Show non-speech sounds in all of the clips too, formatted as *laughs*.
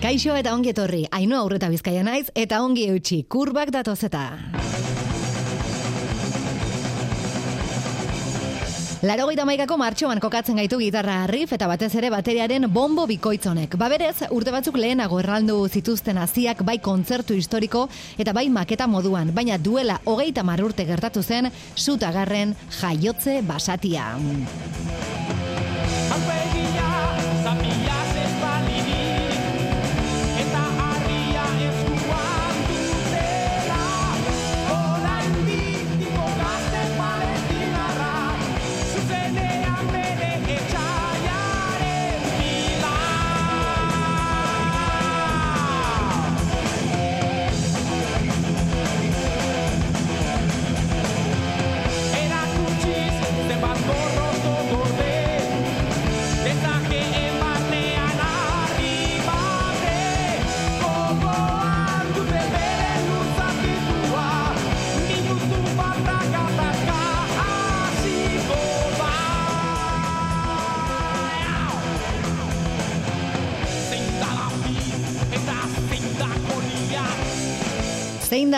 Kaixo eta ongi etorri, aino aurreta bizkaia naiz, eta ongi eutxi, kurbak datoz eta. Laro gaita maikako martxoan kokatzen gaitu gitarra harrif eta batez ere bateriaren bombo bikoitzonek. Baberez, urte batzuk lehenago erraldu zituzten haziak bai kontzertu historiko eta bai maketa moduan, baina duela hogeita marrurte gertatu zen, zutagarren jaiotze basatia.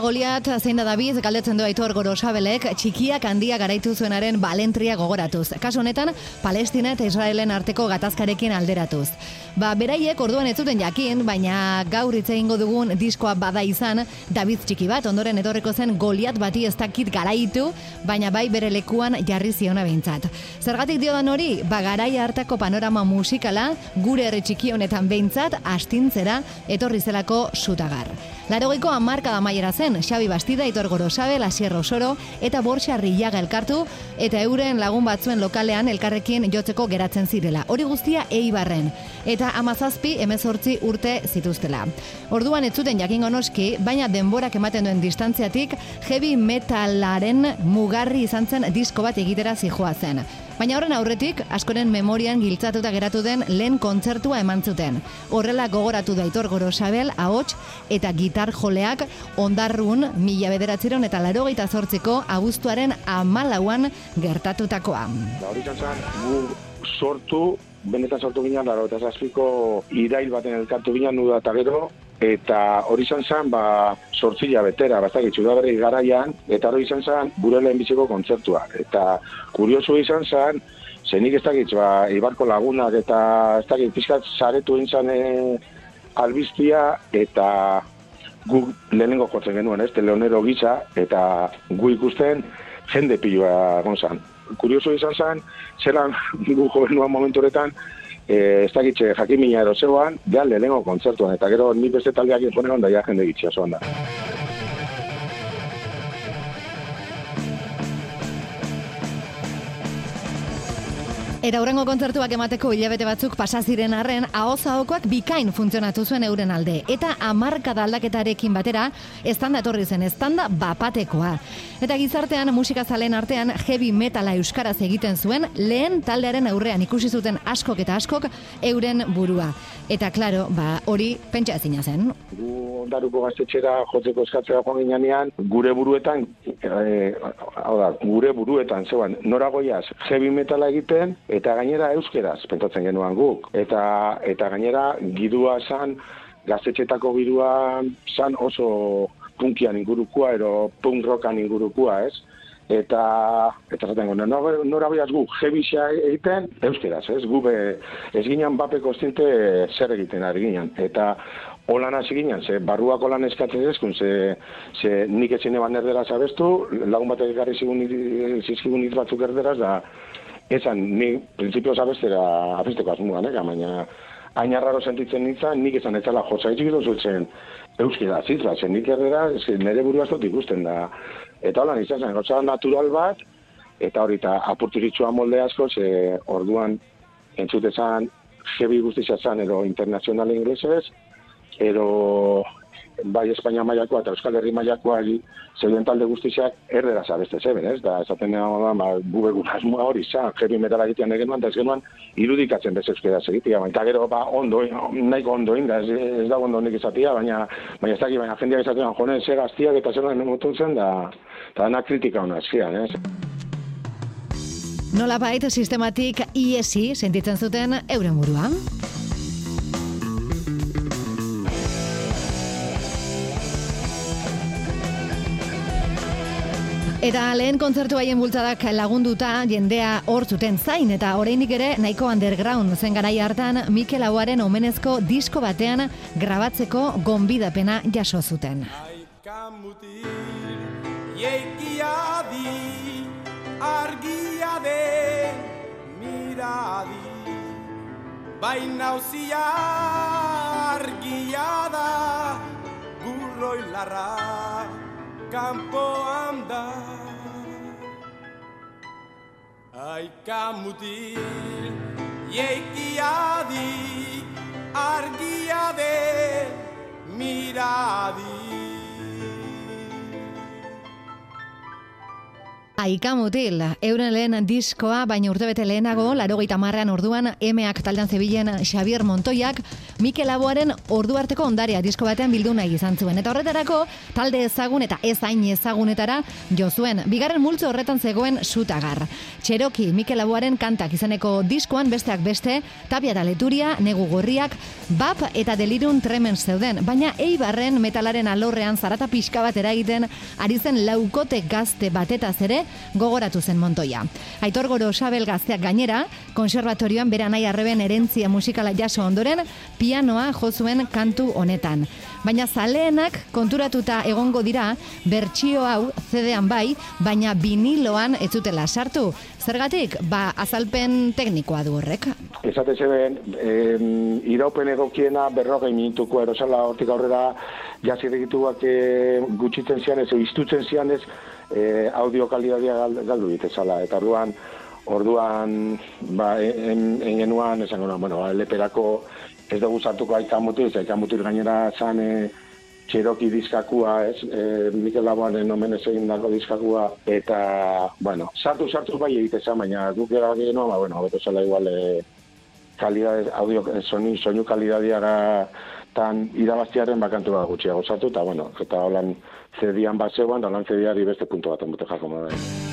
Goliat, zein da David, galdetzen du Aitor Gorosabelek, txikiak handia garaitu zuenaren balentria gogoratuz. Kasu honetan, Palestina eta Israelen arteko gatazkarekin alderatuz. Ba, beraiek orduan ez zuten jakin, baina gaur hitz egingo dugun diskoa bada izan, David txiki bat, ondoren etorreko zen Goliat bati ez dakit garaitu, baina bai bere lekuan jarri ziona behintzat. Zergatik diodan hori, ba garaia hartako panorama musikala, gure herri txiki honetan behintzat, astintzera etorri zelako sutagar. Larogeiko amarka da maiera zen, Xabi Bastida, Aitor Gorosabe, Lasier Osoro eta Borxa Rillaga elkartu eta euren lagun batzuen lokalean elkarrekin jotzeko geratzen zirela. Hori guztia eibarren eta amazazpi emezortzi urte zituztela. Orduan ez zuten jakingo noski, baina denborak ematen duen distantziatik heavy metalaren mugarri izan zen disko bat egitera zijoa zen. Baina horren aurretik, askoren memorian giltzatuta geratu den lehen kontzertua eman zuten. Horrela gogoratu da Aitor Gorosabel, ahots eta gitar joleak ondarrun mila bederatzeron eta larogeita zortziko abuztuaren amalauan gertatutakoa. Da hori sortu, benetan sortu ginen, laro eta zazpiko irail baten elkartu ginen nuda eta gero, eta hori izan zen, ba, sortzila betera, bastak itxudaberri garaian, eta hori izan zen, gure lehenbiziko kontzertua. Eta kuriosu izan zen, zenik ez dakit, ba, Ibarko lagunak eta ez dakit, pizkat saretu intzan e, albiztia, eta gu lehenengo jotzen genuen, ez, teleonero gisa, eta gu ikusten jende pilua gonzan. Kurioso izan zen, zelan *laughs* gu jo genuen momentu horretan, eh, ez dakitxe jakimina edo zeuan, ja lehenengo kontzertuan, eta gero ni beste taldeak jonean da ja jende gitxia zoan da. Eta hurrengo kontzertuak emateko hilabete batzuk pasa ziren arren, ahoz ahokoak bikain funtzionatu zuen euren alde. Eta hamarkada aldaketarekin batera, estanda etorri zen, estanda bapatekoa. Eta gizartean musikazalen artean heavy metala euskaraz egiten zuen, lehen taldearen aurrean ikusi zuten askok eta askok euren burua. Eta klaro, ba, hori pentsa ezina zen. Gu ondaruko gaztetxera jotzeko eskatzea joan ginean, gure buruetan, e, hau da, gure buruetan, zeuan, nora goiaz, heavy metala egiten, eta gainera euskeraz, pentsatzen genuen guk. Eta, eta gainera, gidua zan, gaztetxetako gidua zan oso punkian ingurukua, ero punk rockan ingurukua, ez? eta eta zaten gona, nora, goiaz gu jebixa egiten euskeraz, ez? Gu be, ez ginen bape konstiente zer egiten ari ginen. Eta holan hasi ginen, ze barruako lan eskatzen ezkun, ze, ze nik etxen eban erderaz abestu, lagun batek zigun, zizkigun hitz batzuk erderaz, da esan, ni prinsipioz abestera abesteko asmuan, eh? baina hain arraro sentitzen nintzen, nik esan etzala jotza itxik zuzen euskera zitza, zen nik erdera, eske nire burua dut ikusten da. Eta hola, izan zen, gauza natural bat, eta hori eta apurturitsua molde asko, ze orduan entzutezan jebi guztizia zan, edo internazional inglesez, edo bai Espainia mailakoa eta Euskal Herri mailakoa zeuden talde guztiak erdera zabeste zeben, ez? Da, esaten da, ba, gube asmoa hori za, jebi metala egitean egenuan, ez genuan irudikatzen bez euskera egitea, baina gero, ba, ondo, nahiko ondo inda, ez, ez da ondo honik izatea, baina, baina ez daki, baina jendeak izatean, jone, ze gaztiak eta zer den zen, da, eta dana kritika hona ezkian, ez? Nola bait sistematik iesi sentitzen zuten euren buruan. Eta lehen kontzertu haien bultzadak lagunduta jendea hor zuten zain eta oraindik ere nahiko underground zen garai hartan Mikel Auaren omenezko disko batean grabatzeko gonbidapena jaso zuten. Aika mutil, jeikia di, argia de, miradi. Baina uzia argia da, burroi larra, kanpoan da. Aika mutil, jeikia argia de, miradi. Aika mutil, euren lehen diskoa, baina urtebete lehenago, laro marrean orduan, emeak taldean zebilen Xavier Montoiak, Mikel Aboaren ordu arteko ondaria disko batean bildu nahi izan zuen. Eta horretarako, talde ezagun eta ez hain ezagunetara jo zuen. Bigarren multzo horretan zegoen sutagar. Txeroki, Mikel Aboaren kantak izaneko diskoan besteak beste, tapia eta leturia, negu gorriak, bap eta delirun tremen zeuden. Baina eibarren metalaren alorrean zarata pixka bat eragiten, ari zen laukote gazte batetaz ere, gogoratu zen Montoya. Aitor Goro Sabel gazteak gainera, konservatorioan bera nahi arreben erentzia musikala jaso ondoren, pianoa jo zuen kantu honetan. Baina zaleenak konturatuta egongo dira, bertsio hau CD-an bai, baina viniloan ez zutela sartu. Zergatik, ba, azalpen teknikoa du horrek. Esate zeben, em, iraupen egokiena berrogei minutuko erosala hortik aurrera jazir egituak e, gutxitzen zian ez, iztutzen zian ez, e, audio kalidadia gal- galdu ditezala. Eta orduan, orduan, ba, en, en genuan, esango nuen, bueno, ba, leperako ez dugu sartuko mutil, ze aika mutil gainera zan e, Txeroki diskakua, ez, e, Mikel Laboaren omenez egin dako diskakua, eta, bueno, sartu, sartu bai egitezan, baina guk erabaki genuen, ba, bueno, hobeto zela igual, e, kalidade, audio, eh, soni, soinu kalidadiara tan irabaztiaren bakantu bat gutxiago sartu, eta, bueno, eta holan zedian bat da holan zediari beste puntu bat enbute jako moda.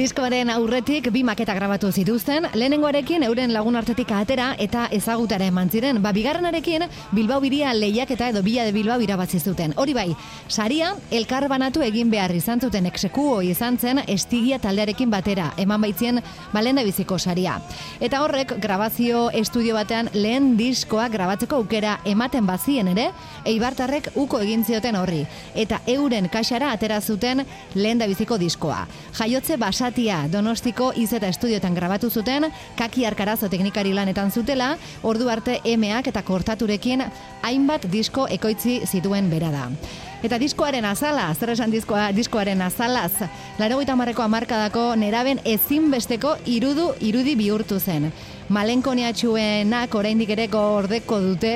Diskoaren aurretik bi maketa grabatu zituzten, lehenengoarekin euren lagun artetik atera eta ezagutara eman ziren. Ba, bigarrenarekin Bilbao biria lehiak eta edo bila de Bilbao irabazi zuten. Hori bai, saria elkar banatu egin behar izan zuten exekuo izan zen estigia taldearekin batera, eman baitzien balenda biziko saria. Eta horrek grabazio estudio batean lehen diskoa grabatzeko aukera ematen bazien ere, Eibartarrek uko egin zioten horri. Eta euren kaxara atera zuten lehen biziko diskoa. Jaiotze basatia Donostiko izeta estudiotan grabatu zuten, kaki arkarazo teknikari lanetan zutela, ordu arte emeak eta kortaturekin hainbat disko ekoitzi zituen bera da. Eta diskoaren azala, zer esan diskoa, diskoaren azalaz, larogeita marreko amarkadako neraben ezinbesteko irudu irudi bihurtu zen. Malenkoniatxuenak oraindik ere gordeko dute,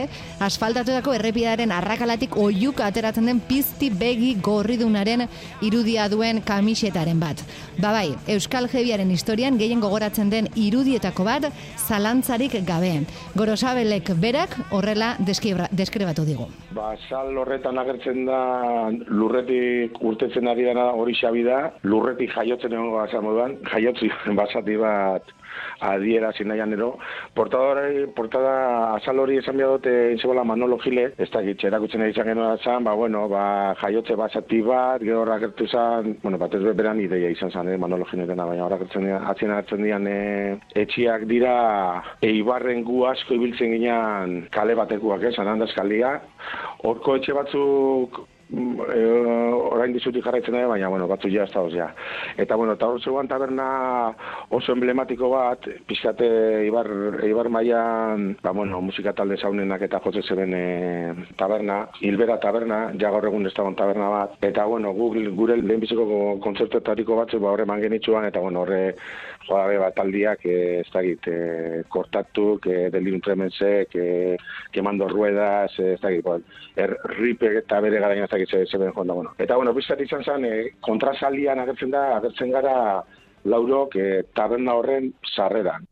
asfaltatutako errepidaren arrakalatik oiuka ateratzen den pizti begi gorridunaren irudia duen kamisetaren bat. Ba bai, Euskal Jebiaren historian gehien gogoratzen den irudietako bat zalantzarik gabe. Gorosabelek berak horrela deskribatu digu. Ba, sal horretan agertzen da lurretik urtetzen ari dena hori xabi da, lurretik jaiotzen egongo gasa moduan, jaiotzi *laughs* basati bat adierazi nahian ero. Portada, portada azal hori esan behar dute inzebola Manolo Gile, ez da gitxe erakutzen izan genuen zan, ba, bueno, ba, jaiotze basati bat, gero horra gertu zan, bueno, bat ez beran ideia izan zan, eh, Manolo Gile dena, baina horra gertzen dira, atzien hartzen dian, eh, etxiak dira eibarren gu asko ibiltzen ginean kale batekuak, eh, San Andreas kalia, Horko etxe batzuk e, orain dizutik jarraitzen da, baina, bueno, batzu ja ez ja. Eta, bueno, eta hor zegoen taberna oso emblematiko bat, pixkate Ibar, Ibar maian, ba, bueno, musika talde zaunenak eta jotze zeben e, taberna, hilbera taberna, ja gaur egun ez dagoen taberna bat, eta, bueno, gu, gure lehenbiziko kontzertetariko batzu, ba, horre mangenitzuan, eta, bueno, horre, joa, be, bat aldiak, e, ez da git, e, kortatu, que delirun tremensek, e, kemando ruedas, e, ez da git, er, ripe eta bere garaien ez da git, zeben joan da, bueno. Eta, bueno, bizkat izan zen, e, kontrasaldian agertzen da, agertzen gara, laurok e, taberna horren sarreran.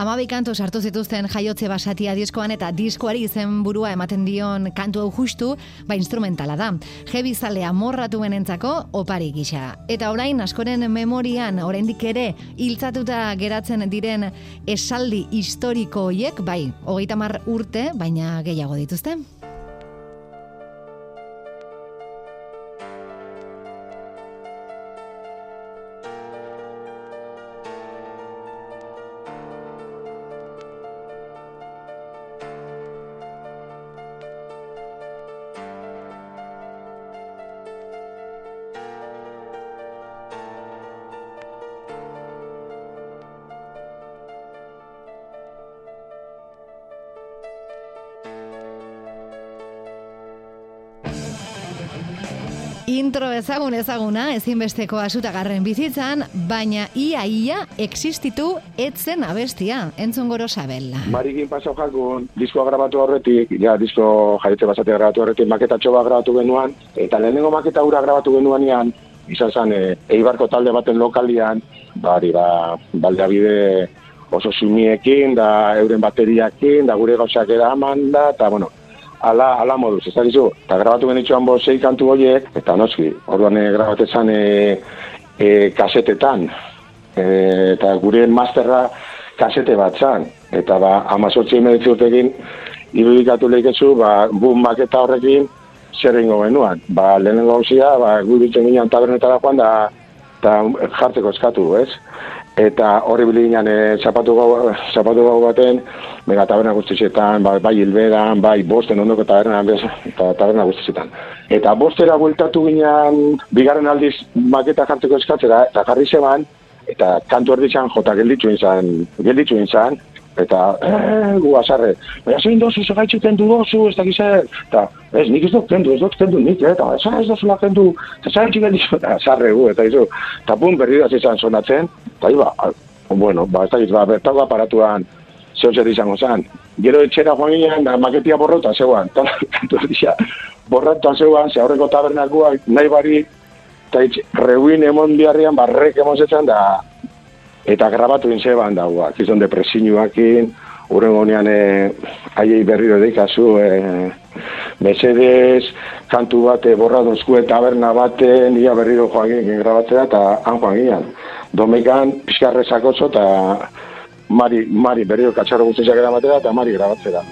Amabi kantu sartu zituzten jaiotze basatia diskoan eta diskoari izen burua ematen dion kantu hau justu, ba instrumentala da. Jebi zalea morratu benentzako opari gisa. Eta orain askoren memorian oraindik ere hiltzatuta geratzen diren esaldi historiko hoiek, bai, hogeita mar urte, baina gehiago dituzte. Intro ezagun ezaguna, ezinbesteko asutagarren bizitzan, baina ia ia existitu etzen abestia, entzun goro sabela. Marikin pasau jakun, diskoa grabatu horretik, ja, disko jaietze basatea grabatu horretik, maketatxo bat grabatu genuan, eta lehenengo maketa hura grabatu genuan ian, izan zen, e, eibarko talde baten lokalian, bari, ba, bide oso sumiekin, da euren bateriakin, da gure gauzak eraman da, eta, bueno, ala, ala moduz, ez dakizu, eta grabatu genitxuan bo zei kantu horiek, eta noski, orduan e, grabatetan e, e, kasetetan, e, eta gure masterra kasete bat zan, eta ba, amazortzi emeditzi urtekin, irudikatu lehikezu, ba, bu maketa horrekin, zer ingo genuan. Ba, lehenengo gauzia, ba, gu bitzen ginen tabernetara joan, da, eta jartzeko eskatu, ez? Eta horri ginen e, zapatu, gau, zapatu gau baten, mega taberna guztietan, bai, bai hilberan, bai bosten ondoko taberna, eta taberna guztietan. Eta bostera bueltatu ginen, bigarren aldiz maketa jartzeko eskatzera, eta jarri zeban, eta kantu erditzen jota gelditzu inzan, gelditzu inzan, eta eh, gu azarre, baina zein dozu, segaitxu kendu dozu, ez dakiz eta ez, nik ez dut kendu, ez dut kendu nik, eh, eta ez kendu, eta segaitxu kendu, eta azarre gu, eta izu, eta pun berri da zizan sonatzen, eta iba, bueno, ba, ez dakiz, ba, bertago aparatuan, zeu zer izango zan. Gero etxera joan ginen, da maketia borrota zeuan. *laughs* Tanto dira, borrota zeuan, ze aurreko tabernakua nahi bari, eta itx, reuin emon biharrian, barrek emon zetzen, da, eta grabatu inzeban da, guak, izan depresinuakin, urren honean e, aiei berriro deikazu, e, Mercedes, kantu bate, borra dozkue taberna baten, ia berriro joan ginen grabatzea, eta han joan ginen. Domekan, pixkarre sakotzo, eta Mari, Mari, berriro katxarro guztiak eramatera eta Mari grabatzera.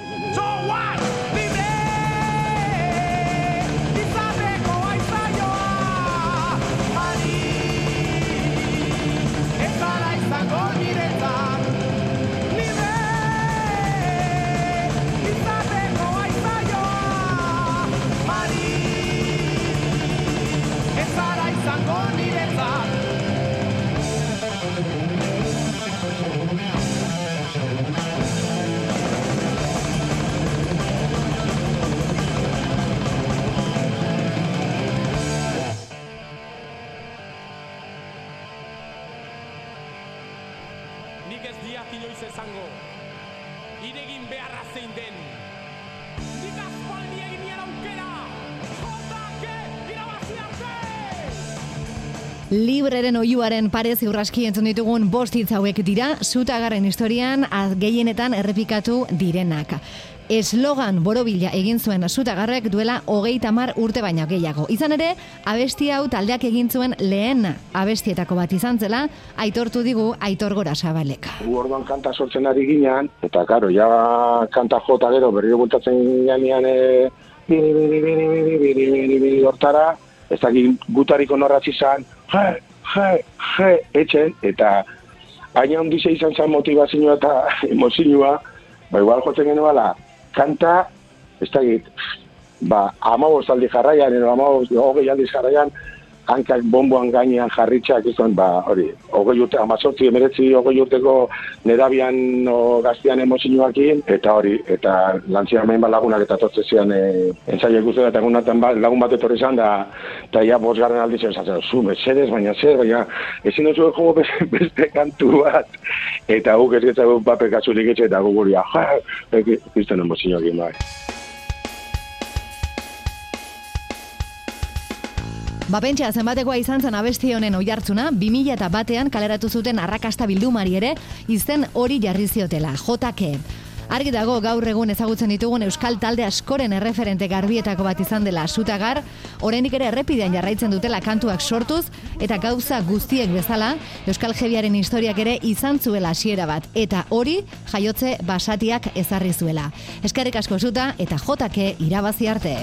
Libreren oiuaren pare ziurraski entzun ditugun bost hitz hauek dira, zutagarren historian gehienetan errepikatu direnak. Eslogan borobila egin zuen zutagarrek duela hogeita mar urte baina gehiago. Izan ere, abesti hau taldeak egin zuen lehen abestietako bat izan zela, aitortu digu aitor gora zabalek. Orduan kanta sortzen ari ginen, eta karo, ja kanta jota gero berriro bultatzen ginean e, biri, biri, biri, biri, biri, biri, biri, hortara, ez dakit je, je, je, etxen, eta aina handize izan zen motivazioa eta *laughs* emozioa, ba igual jotzen genuela, kanta, ez dakit, ba, amabos aldi jarraian, edo amabos, hogei aldiz jarraian, hankak bomboan gainean jarritxak, izan, ba, hori, hogei urte, amazortzi, emeretzi, hogei urteko nedabian o, gaztian emozioakin, eta hori, eta lantzian main bat lagunak eta tortze zian, e, entzaiek guzti eta egunaten ba, lagun bat etorri izan, da, eta ja, bosgarren aldiz esatzen, zu, mesedez, baina zer, baina, ezin duzu jo *laughs* beste, kantu bat, eta guk ez getza papek atzulik etxe, eta guk guri, ja, izten emozioakin, bai. Bapentsa zenbatekoa izan zen abesti honen oihartzuna, 2000 eta batean kaleratu zuten arrakasta bildumari ere, izen hori jarri ziotela, JK. Argi dago gaur egun ezagutzen ditugun euskal talde askoren erreferente garbietako bat izan dela sutagar, oraindik ere errepidean jarraitzen dutela kantuak sortuz, eta gauza guztiek bezala, euskal jebiaren historiak ere izan zuela hasiera bat, eta hori jaiotze basatiak ezarri zuela. Eskerrik asko zuta eta JK irabazi arte.